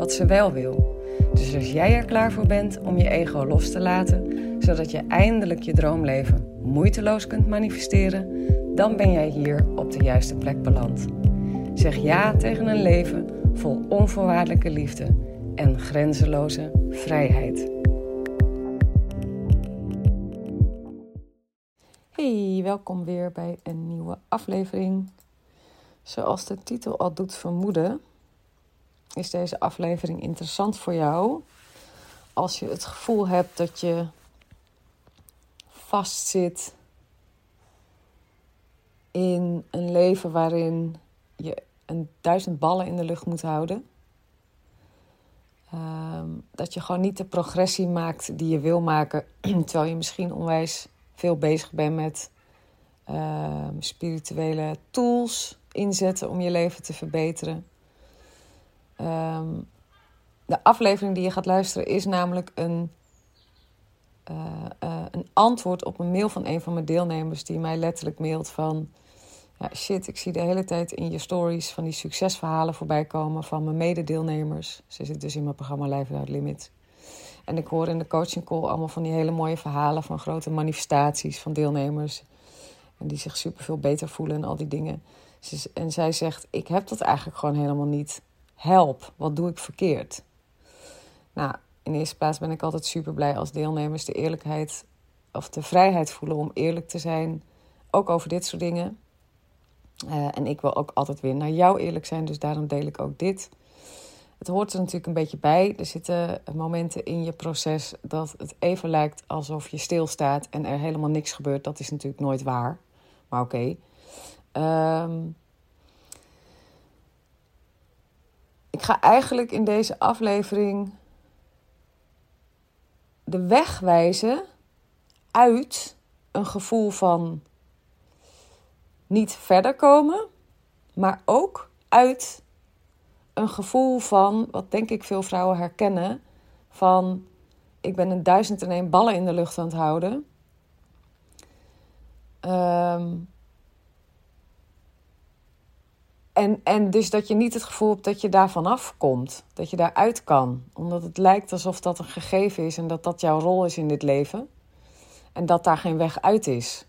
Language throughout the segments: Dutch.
wat ze wel wil. Dus als jij er klaar voor bent om je ego los te laten, zodat je eindelijk je droomleven moeiteloos kunt manifesteren, dan ben jij hier op de juiste plek beland. Zeg ja tegen een leven vol onvoorwaardelijke liefde en grenzeloze vrijheid. Hey, welkom weer bij een nieuwe aflevering. Zoals de titel al doet vermoeden, is deze aflevering interessant voor jou als je het gevoel hebt dat je vastzit in een leven waarin je een duizend ballen in de lucht moet houden. Ehm, dat je gewoon niet de progressie maakt die je wil maken, terwijl je misschien onwijs veel bezig bent met ehm, spirituele tools inzetten om je leven te verbeteren. Ehm, de aflevering die je gaat luisteren is namelijk een, uh, uh, een antwoord op een mail van een van mijn deelnemers die mij letterlijk mailt van ja, shit, ik zie de hele tijd in je stories van die succesverhalen voorbij komen van mijn mededeelnemers. Ze zit dus in mijn programma Live Without Limit. En ik hoor in de coaching call allemaal van die hele mooie verhalen van grote manifestaties van deelnemers. En die zich super veel beter voelen en al die dingen. En zij zegt: Ik heb dat eigenlijk gewoon helemaal niet. Help, wat doe ik verkeerd? Nou, in eerste plaats ben ik altijd super blij als deelnemers de eerlijkheid of de vrijheid voelen om eerlijk te zijn. Ook over dit soort dingen. Uh, en ik wil ook altijd weer naar jou eerlijk zijn, dus daarom deel ik ook dit. Het hoort er natuurlijk een beetje bij. Er zitten momenten in je proces dat het even lijkt alsof je stilstaat en er helemaal niks gebeurt. Dat is natuurlijk nooit waar. Maar oké. Um, ik ga eigenlijk in deze aflevering de weg wijzen uit een gevoel van niet verder komen, maar ook uit een gevoel van, wat denk ik veel vrouwen herkennen, van ik ben een duizend en één ballen in de lucht aan het houden. Um, en, en dus dat je niet het gevoel hebt dat je daar vanaf komt. Dat je daaruit kan. Omdat het lijkt alsof dat een gegeven is en dat dat jouw rol is in dit leven. En dat daar geen weg uit is.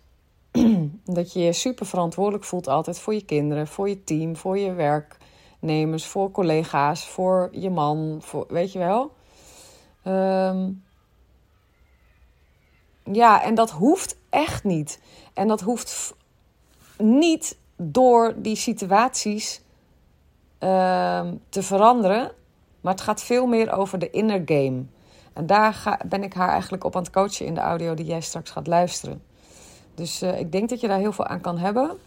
dat je je super verantwoordelijk voelt altijd voor je kinderen, voor je team, voor je werknemers, voor collega's, voor je man. Voor, weet je wel? Um, ja, en dat hoeft echt niet. En dat hoeft niet door die situaties uh, te veranderen. Maar het gaat veel meer over de inner game. En daar ga, ben ik haar eigenlijk op aan het coachen in de audio die jij straks gaat luisteren. Dus uh, ik denk dat je daar heel veel aan kan hebben.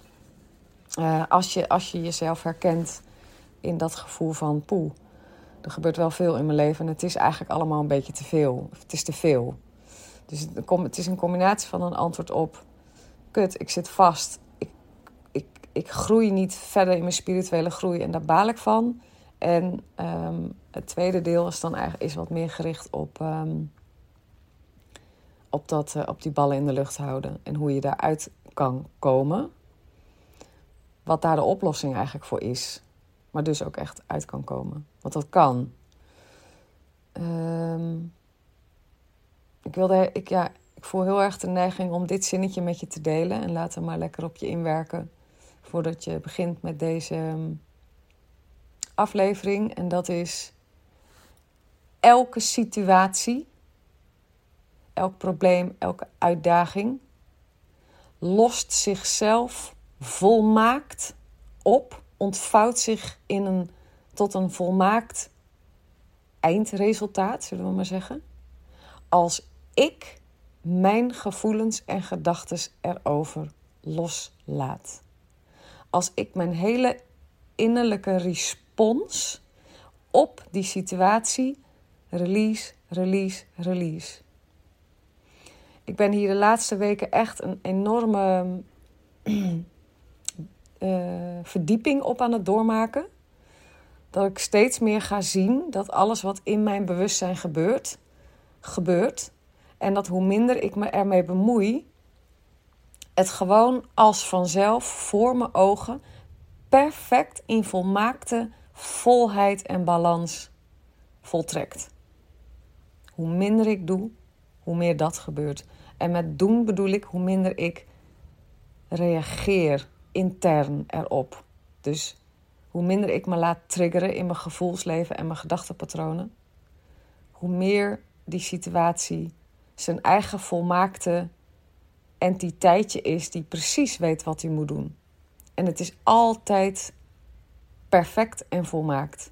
Uh, als, je, als je jezelf herkent in dat gevoel van poe. Er gebeurt wel veel in mijn leven en het is eigenlijk allemaal een beetje te veel. Het is te veel. Dus het is een combinatie van een antwoord op: kut, ik zit vast ik groei niet verder in mijn spirituele groei en daar baal ik van. En um, het tweede deel is dan eigenlijk is wat meer gericht op, um, op, dat, uh, op die ballen in de lucht houden en hoe je daaruit kan komen. Wat daar de oplossing eigenlijk voor is, maar dus ook echt uit kan komen. Want dat kan. Um, ik, wilde, ik, ja, ik voel heel erg de neiging om dit zinnetje met je te delen en laat er maar lekker op je inwerken voordat je begint met deze ehm, aflevering. En dat is elke situatie, elk probleem, elke uitdaging lost zichzelf volmaakt op, ontvouwt zich in een, tot een volmaakt eindresultaat, zullen we maar zeggen. Als ik mijn gevoelens en gedachten erover loslaat als ik mijn hele innerlijke respons op die situatie release, release, release. Ik ben hier de laatste weken echt een enorme uh, verdieping op aan het doormaken. Dat ik steeds meer ga zien dat alles wat in mijn bewustzijn gebeurt, gebeurt. En dat hoe minder ik me ermee bemoei, het gewoon als vanzelf voor mijn ogen perfect in volmaakte volheid en balans voltrekt. Hoe minder ik doe, hoe meer dat gebeurt. En met doen bedoel ik hoe minder ik reageer intern erop. Dus hoe minder ik me laat triggeren in mijn gevoelsleven en mijn gedachtenpatronen, hoe meer die situatie zijn eigen volmaakte entiteitje is die precies weet wat hij moet doen. En het is altijd perfect en volmaakt.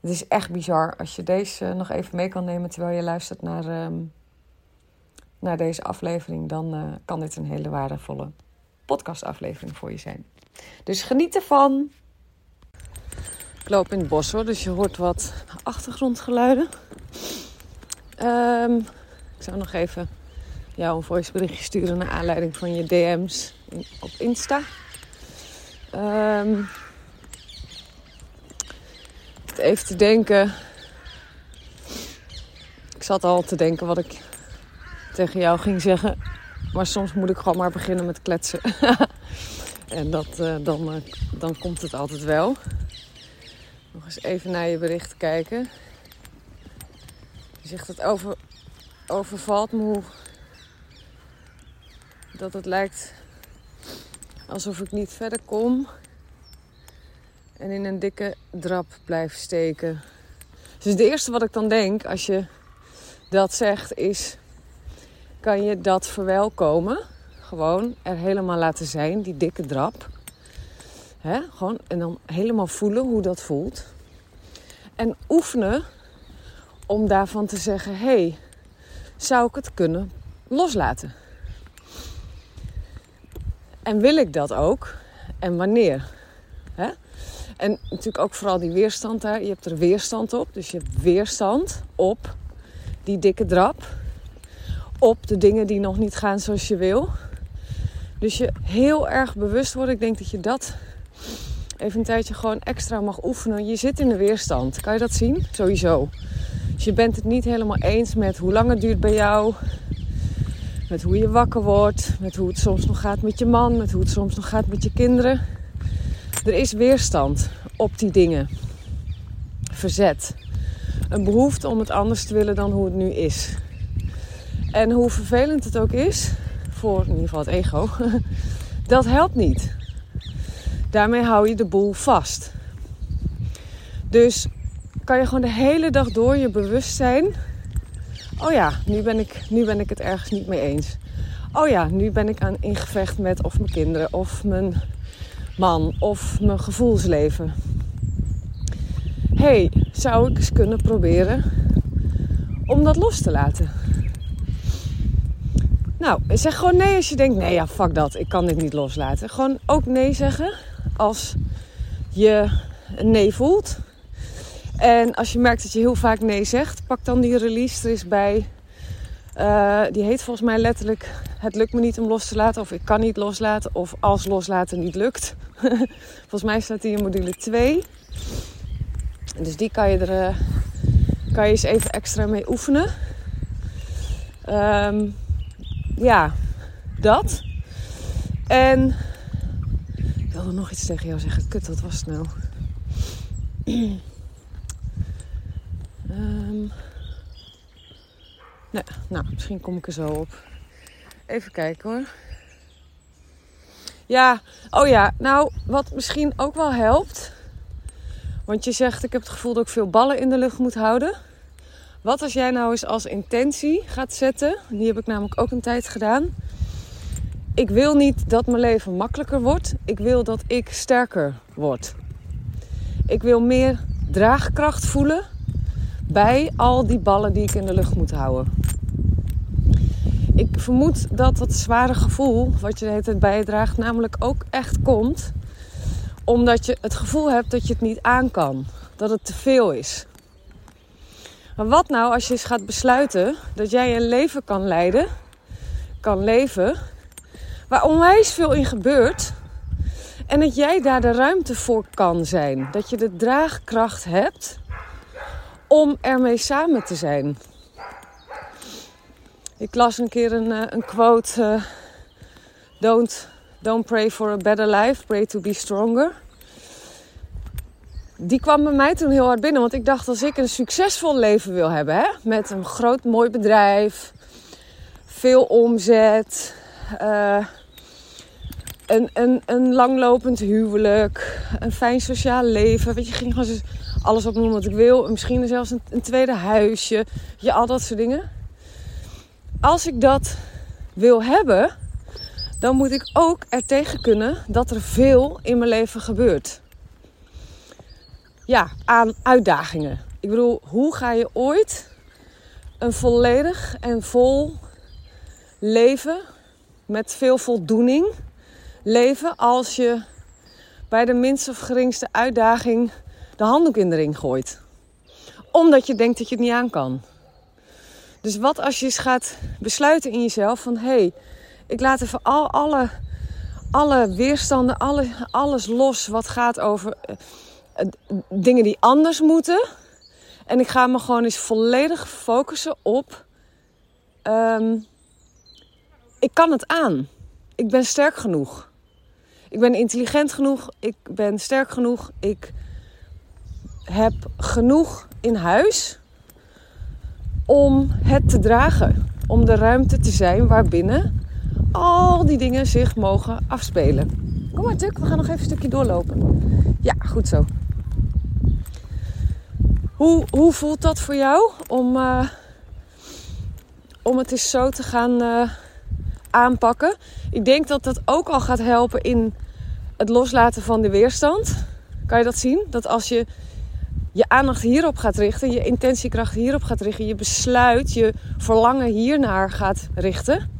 Het is echt bizar als je deze nog even mee kan nemen terwijl je luistert naar, ehm, naar deze aflevering. Dan uh, kan dit een hele waardevolle podcastaflevering voor je zijn. Dus geniet ervan. Ik loop in het bos hoor, dus je hoort wat achtergrondgeluiden. Um, ik zou nog even jou een voiceberichtje sturen naar aanleiding van je DM's op Insta. Um, even te denken. Ik zat al te denken wat ik tegen jou ging zeggen. Maar soms moet ik gewoon maar beginnen met kletsen. en dat, uh, dan, uh, dan komt het altijd wel. Nog eens even naar je bericht kijken. Je zegt het over, overvalt me hoe dat het lijkt alsof ik niet verder kom en in een dikke drap blijf steken. Dus het eerste wat ik dan denk als je dat zegt is: kan je dat verwelkomen? Gewoon er helemaal laten zijn, die dikke drap. Hè? Gewoon, en dan helemaal voelen hoe dat voelt. En oefenen om daarvan te zeggen: hé, hey, zou ik het kunnen loslaten? En wil ik dat ook? En wanneer? En natuurlijk ook vooral die weerstand daar. Je hebt er weerstand op. Dus je hebt weerstand op die dikke drap. Op de dingen die nog niet gaan zoals je wil. Dus je heel erg bewust wordt. Ik denk dat je dat even een tijdje gewoon extra mag oefenen. Je zit in de weerstand. Kan je dat zien? Sowieso. Dus je bent het niet helemaal eens met hoe lang het duurt bij jou. Met hoe je wakker wordt. Met hoe het soms nog gaat met je man. Met hoe het soms nog gaat met je kinderen. Er is weerstand op die dingen. Verzet. Een behoefte om het anders te willen dan hoe het nu is. En hoe vervelend het ook is, voor in ieder geval het ego, dat helpt niet. Daarmee hou je de boel vast. Dus kan je gewoon de hele dag door je bewust zijn. Oh ja, nu ben ik, nu ben ik het ergens niet mee eens. Oh ja, nu ben ik aan ingevecht met of mijn kinderen of mijn man of mijn gevoelsleven. hey, zou ik eens kunnen proberen om dat los te laten? Nou, zeg gewoon nee als je denkt: nee, ja, fuck dat, ik kan dit niet loslaten. Gewoon ook nee zeggen als je een nee voelt. En als je merkt dat je heel vaak nee zegt, pak dan die release er eens bij. Uh, die heet volgens mij letterlijk: Het lukt me niet om los te laten, of ik kan niet loslaten, of als loslaten niet lukt. volgens mij staat die in module 2. Dus die kan je er uh, kan je eens even extra mee oefenen. Um, ja, dat. En ik wilde nog iets tegen jou zeggen. Kut, wat was nou? nee, nou, misschien kom ik er zo op. Even kijken hoor. Ja, oh ja, nou, wat misschien ook wel helpt. Want je zegt, ik heb het gevoel dat ik veel ballen in de lucht moet houden. Wat als jij nou eens als intentie gaat zetten, die heb ik namelijk ook een tijd gedaan. Ik wil niet dat mijn leven makkelijker wordt. Ik wil dat ik sterker word. Ik wil meer draagkracht voelen bij al die ballen die ik in de lucht moet houden. Ik vermoed dat dat zware gevoel wat je de bijdraagt, namelijk ook echt komt omdat je het gevoel hebt dat je het niet aan kan. Dat het te veel is. Maar wat nou als je eens gaat besluiten dat jij een leven kan leiden, kan leven, waar onwijs veel in gebeurt en dat jij daar de ruimte voor kan zijn. Dat je de draagkracht hebt om ermee samen te zijn. Ik las een keer een, eh, een quote: uh, don't, don't pray for a better life, pray to be stronger. Die kwam bij mij toen heel hard binnen, want ik dacht als ik een succesvol leven wil hebben, hè, met een groot mooi bedrijf, veel omzet, uh, een, een, een langlopend huwelijk, een fijn sociaal leven. Weet je, ging gewoon alles opnoemen wat ik wil. Misschien zelfs een, een tweede huisje. Ja, al dat soort dingen. Als ik dat wil hebben, dan moet ik ook er tegen kunnen dat er veel in mijn leven gebeurt. Ja, aan uitdagingen. Ik bedoel, hoe ga je ooit een volledig en vol leven met veel voldoening leven als je bij de minste of geringste uitdaging de handdoek in de ring gooit. Omdat je denkt dat je het niet aan kan. Dus wat als je eens gaat besluiten in jezelf van hé, hey, ik laat even al, alle, alle weerstanden, alle, alles los wat gaat over uh, dingen die anders moeten. En ik ga me gewoon eens volledig focussen op. Um, ik kan het aan. Ik ben sterk genoeg. Ik ben intelligent genoeg. Ik ben sterk genoeg. Ik heb genoeg in huis om het te dragen. Om de ruimte te zijn waarbinnen al die dingen zich mogen afspelen. Kom maar, Tuk, we gaan nog even een stukje doorlopen. Ja, goed zo. Hoe, hoe voelt dat voor jou om, uh, om het eens zo te gaan uh, aanpakken? Ik denk dat dat ook al gaat helpen in het loslaten van de weerstand. Kan je dat zien? Dat als je je aandacht hierop gaat richten, je intentiekracht hierop gaat richten, je besluit, je verlangen hiernaar gaat richten,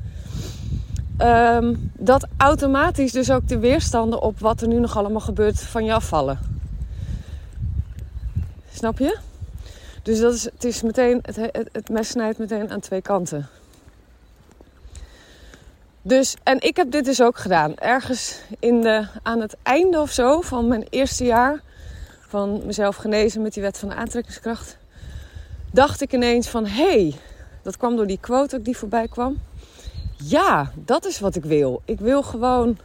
um, dat automatisch dus ook de weerstanden op wat er nu nog allemaal gebeurt van je afvallen. Snap je? Dus dat is, het is meteen, het, het, het mes snijdt meteen aan twee kanten. Dus, en ik heb dit dus ook gedaan. Ergens in de, aan het einde of zo van mijn eerste jaar van mezelf genezen met die wet van de aantrekkingskracht, dacht ik ineens van hé, hey, dat kwam door die quote ook die voorbij kwam. Ja, dat is wat ik wil. Ik wil gewoon,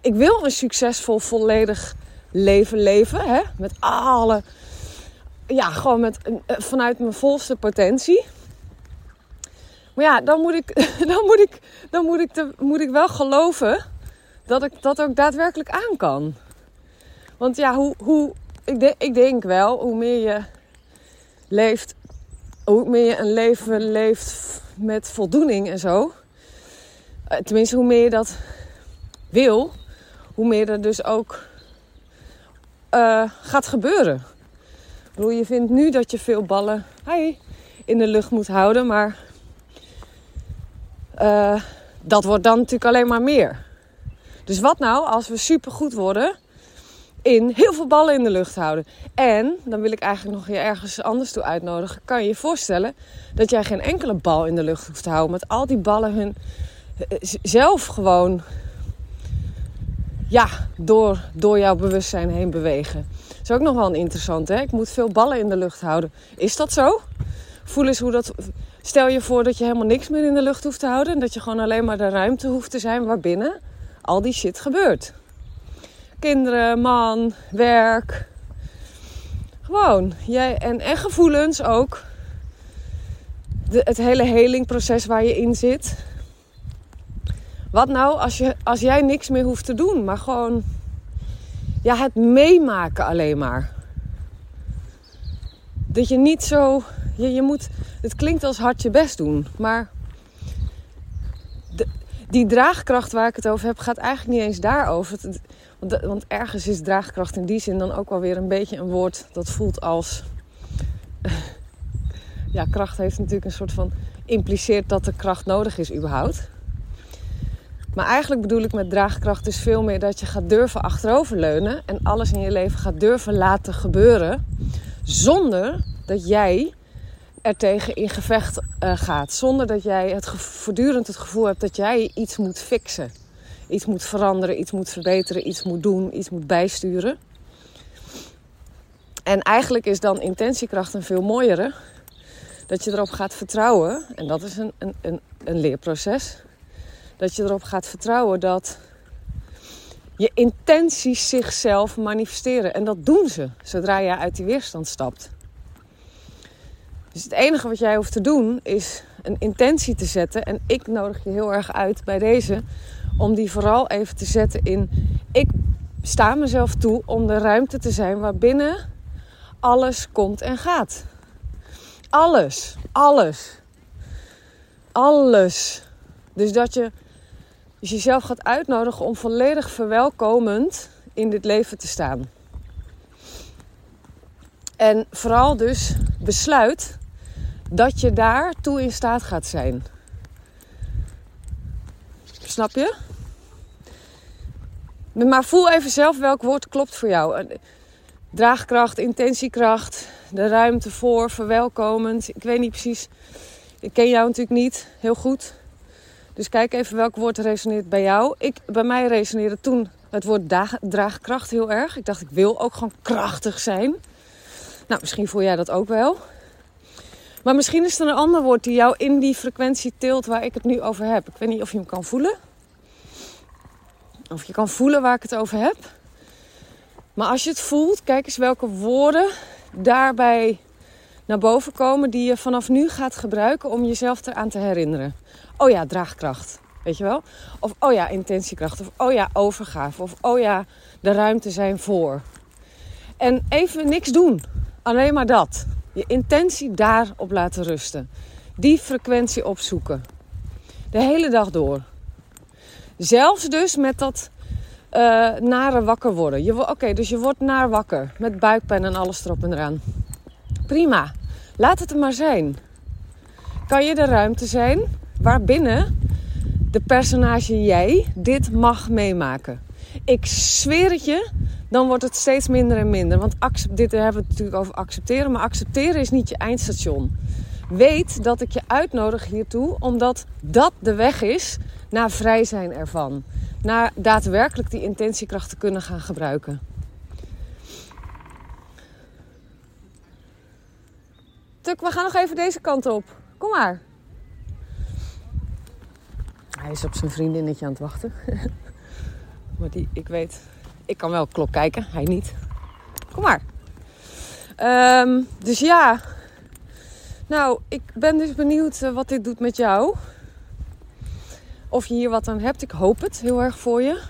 ik wil een succesvol, volledig leven leven. Hè? Met alle, ja, gewoon met, eh, vanuit mijn volste potentie. Maar ja, dan moet ik, dan moet ik, dan moet ik, te, moet ik wel geloven dat ik dat ook daadwerkelijk aan kan. Want ja, hoe, hoe, ik, ik denk wel, hoe meer je leeft, hoe meer je een leven leeft met voldoening en zo. Eh, tenminste, hoe meer je dat wil, hoe meer er dus ook uh, gaat gebeuren. Ik je vindt nu dat je veel ballen in de lucht moet houden, maar uh, dat wordt dan natuurlijk alleen maar meer. Dus wat nou als we supergoed worden in heel veel ballen in de lucht houden? En, dan wil ik eigenlijk nog je ergens anders toe uitnodigen. Kan je je voorstellen dat jij geen enkele bal in de lucht hoeft te houden. Met al die ballen hun eh, zelf gewoon ja, door, door jouw bewustzijn heen bewegen. Dat is ook nog wel interessant, hè? Ik moet veel ballen in de lucht houden. Is dat zo? Voel eens hoe dat Stel je voor dat je helemaal niks meer in de lucht hoeft te houden. En dat je gewoon alleen maar de ruimte hoeft te zijn waarbinnen al die shit gebeurt. Kinderen, man, werk. Gewoon. Jij, en, en gevoelens ook. De, het hele helingproces waar je in zit. Wat nou als, je, als jij niks meer hoeft te doen, maar gewoon ja, het meemaken alleen maar. Dat je niet zo je, je moet, het klinkt als hard je best doen, maar de, die draagkracht waar ik het over heb, gaat eigenlijk niet eens daarover. Want, want ergens is draagkracht in die zin dan ook wel weer een beetje een woord dat voelt als. ja, kracht heeft natuurlijk een soort van. impliceert dat er kracht nodig is, überhaupt. Maar eigenlijk bedoel ik met draagkracht is veel meer dat je gaat durven achteroverleunen en alles in je leven gaat durven laten gebeuren. Zonder dat jij er tegen in gevecht uh, gaat. Zonder dat jij het voortdurend het gevoel hebt dat jij iets moet fixen. Iets moet veranderen, iets moet verbeteren, iets moet doen, iets moet bijsturen. En eigenlijk is dan intentiekracht een veel mooiere. Dat je erop gaat vertrouwen, en dat is een, een, een, een leerproces. Dat je erop gaat vertrouwen dat je intenties zichzelf manifesteren. En dat doen ze zodra je uit die weerstand stapt. Dus het enige wat jij hoeft te doen is een intentie te zetten. En ik nodig je heel erg uit bij deze om die vooral even te zetten in: ik sta mezelf toe om de ruimte te zijn waarbinnen alles komt en gaat. Alles, alles, alles. Dus dat je jezelf gaat uitnodigen om volledig verwelkomend in dit leven te staan. En vooral dus besluit dat je daartoe in staat gaat zijn. Snap je? Maar voel even zelf welk woord klopt voor jou. Draagkracht, intentiekracht, de ruimte voor, verwelkomend. Ik weet niet precies. Ik ken jou natuurlijk niet heel goed. Dus kijk even welk woord resoneert bij jou. Ik, bij mij resoneerde toen het woord draagkracht heel erg. Ik dacht, ik wil ook gewoon krachtig zijn. Nou, misschien voel jij dat ook wel. Maar misschien is er een ander woord die jou in die frequentie tilt waar ik het nu over heb. Ik weet niet of je hem kan voelen. Of je kan voelen waar ik het over heb. Maar als je het voelt, kijk eens welke woorden daarbij naar boven komen die je vanaf nu gaat gebruiken om jezelf eraan te herinneren. Oh ja, draagkracht. Weet je wel? Of oh ja, intentiekracht. Of oh ja, overgave. Of oh ja, de ruimte zijn voor. En even niks doen. Alleen maar dat. Je intentie daarop laten rusten. Die frequentie opzoeken. De hele dag door. Zelfs dus met dat uh, nare wakker worden. Oké, dus je wordt naar wakker. Met buikpijn en alles erop en eraan. Prima. Laat het er maar zijn. Kan je de ruimte zijn waarbinnen de personage jij dit mag meemaken? Ik zweer het je, dan wordt het steeds minder en minder. Want dit hebben we het natuurlijk over accepteren, maar accepteren is niet je eindstation. Weet dat ik je uitnodig hiertoe, omdat dat de weg is naar vrij zijn ervan. Naar daadwerkelijk die intentiekracht te kunnen gaan gebruiken. Tuk, we gaan nog even deze kant op. Kom maar. Hij is op zijn vriendinnetje aan het wachten. maar die, ik weet, ik kan wel klok kijken, hij niet. Kom maar. Um, dus ja. Nou, ik ben dus benieuwd eh, wat dit doet met jou. Of je hier wat aan hebt. Ik hoop het heel erg voor je.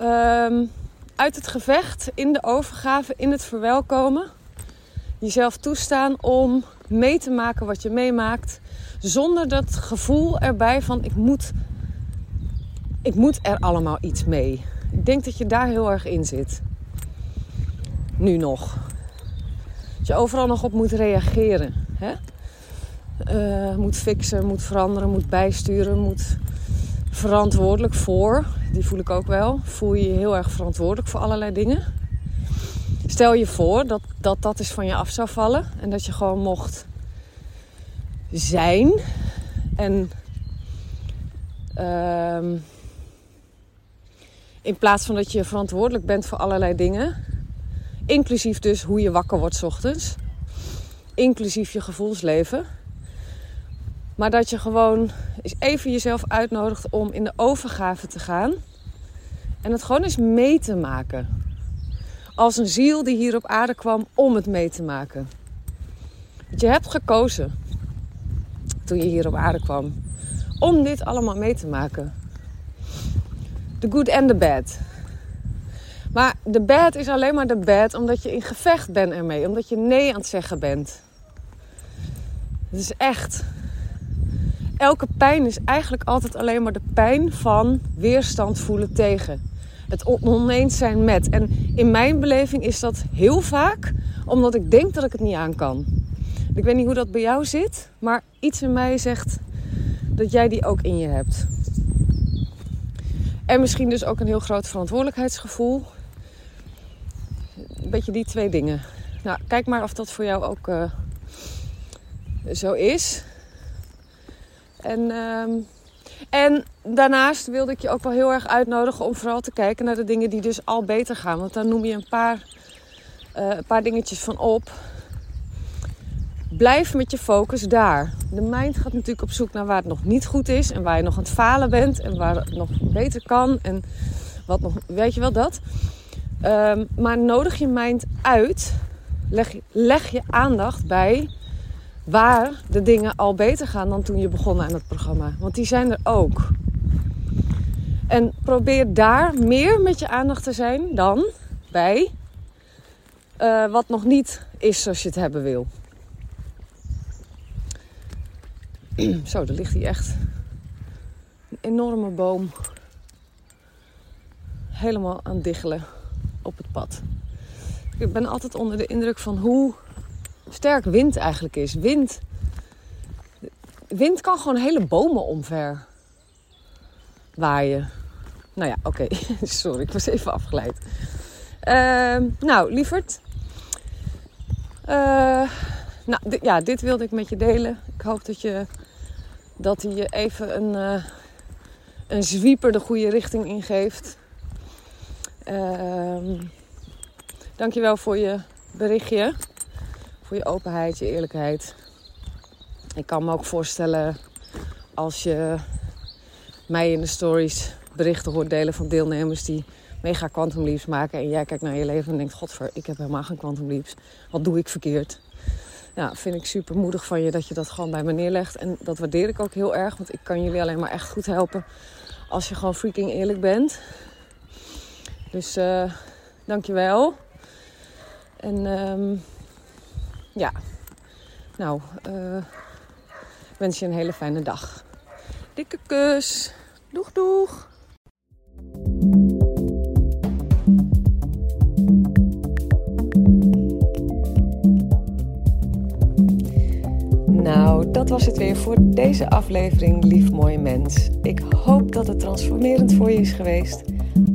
Um, uit het gevecht, in de overgave, in het verwelkomen. Jezelf toestaan om mee te maken wat je meemaakt. Zonder dat gevoel erbij van ik moet, ik moet er allemaal iets mee. Ik denk dat je daar heel erg in zit. Nu nog. Dat je overal nog op moet reageren. Hè? Uh, moet fixen, moet veranderen, moet bijsturen, moet verantwoordelijk voor. Die voel ik ook wel. Voel je je heel erg verantwoordelijk voor allerlei dingen. Stel je voor dat, dat dat eens van je af zou vallen en dat je gewoon mocht zijn en uh, in plaats van dat je verantwoordelijk bent voor allerlei dingen, inclusief dus hoe je wakker wordt ochtends, inclusief je gevoelsleven, maar dat je gewoon eens even jezelf uitnodigt om in de overgave te gaan en het gewoon eens mee te maken. Als een ziel die hier op aarde kwam om het mee te maken. Je hebt gekozen toen je hier op aarde kwam om dit allemaal mee te maken. The good and the bad. Maar de bad is alleen maar de bad omdat je in gevecht bent ermee. Omdat je nee aan het zeggen bent. Het is echt. Elke pijn is eigenlijk altijd alleen maar de pijn van weerstand voelen tegen. Het oneens zijn met. En in mijn beleving is dat heel vaak omdat ik denk dat ik het niet aan kan. Ik weet niet hoe dat bij jou zit, maar iets in mij zegt dat jij die ook in je hebt. En misschien dus ook een heel groot verantwoordelijkheidsgevoel. Een beetje die twee dingen. Nou, kijk maar of dat voor jou ook uh, zo is. En, ehm, en daarnaast wilde ik je ook wel heel erg uitnodigen om vooral te kijken naar de dingen die dus al beter gaan. Want daar noem je een paar, uh, een paar dingetjes van op. Blijf met je focus daar. De mind gaat natuurlijk op zoek naar waar het nog niet goed is en waar je nog aan het falen bent en waar het nog beter kan en wat nog, weet je wel dat. Um, maar nodig je mind uit, leg, leg je aandacht bij waar de dingen al beter gaan dan toen je begon aan het programma. Want die zijn er ook. En probeer daar meer met je aandacht te zijn dan bij uh, wat nog niet is zoals je het hebben wil. Zo, er ligt hier echt een enorme boom. Helemaal aan diggelen op het pad. Ik ben altijd onder de indruk van hoe sterk wind eigenlijk is. Wind, wind kan gewoon hele bomen omver waaien. Nou ja, oké. Sorry, ik was even afgeleid. Uh, nou, lieverd. Uh, nou, ja, dit wilde ik met je delen. Ik hoop dat je dat hij je even een, uh, een zwieper de goede richting ingeeft. Uh, dankjewel voor je berichtje. Voor je openheid, je eerlijkheid. Ik kan me ook voorstellen als je mij in de stories berichten hoort delen van deelnemers die mega quantum leaps maken. En jij kijkt naar je leven en denkt: Godver, ik heb helemaal geen quantum leaps. Wat doe ik verkeerd? ja, vind ik super moedig van je dat je dat gewoon bij me neerlegt. En dat waardeer ik ook heel erg, want ik kan jullie alleen maar echt goed helpen als je gewoon freaking eerlijk bent. Dus uh, dankjewel. En um, ja, nou, uh, wens je een hele fijne dag. Dikke kus. Doeg, doeg. Nou, dat was het weer voor deze aflevering, lief mooie mens. Ik hoop dat het transformerend voor je is geweest.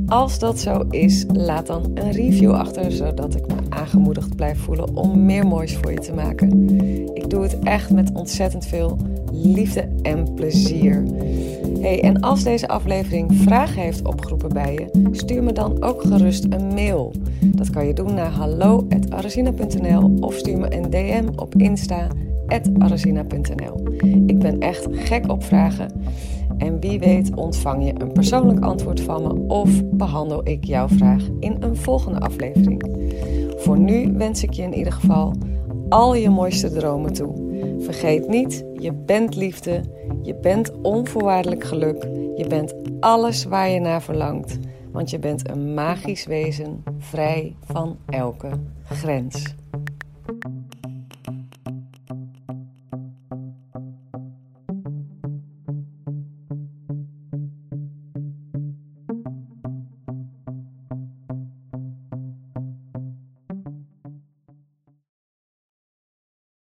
Als dat zo is, laat dan een review achter, zodat ik aangemoedigd blijf voelen om meer moois voor je te maken. Ik doe het echt met ontzettend veel liefde en plezier. Hey, en als deze aflevering vragen heeft opgeroepen bij je, stuur me dan ook gerust een mail. Dat kan je doen naar hallo.arazina.nl of stuur me een DM op Insta arazina.nl. Ik ben echt gek op vragen. En wie weet ontvang je een persoonlijk antwoord van me of behandel ik jouw vraag in een volgende aflevering. Voor nu wens ik je in ieder geval al je mooiste dromen toe. Vergeet niet, je bent liefde, je bent onvoorwaardelijk geluk, je bent alles waar je naar verlangt, want je bent een magisch wezen vrij van elke grens.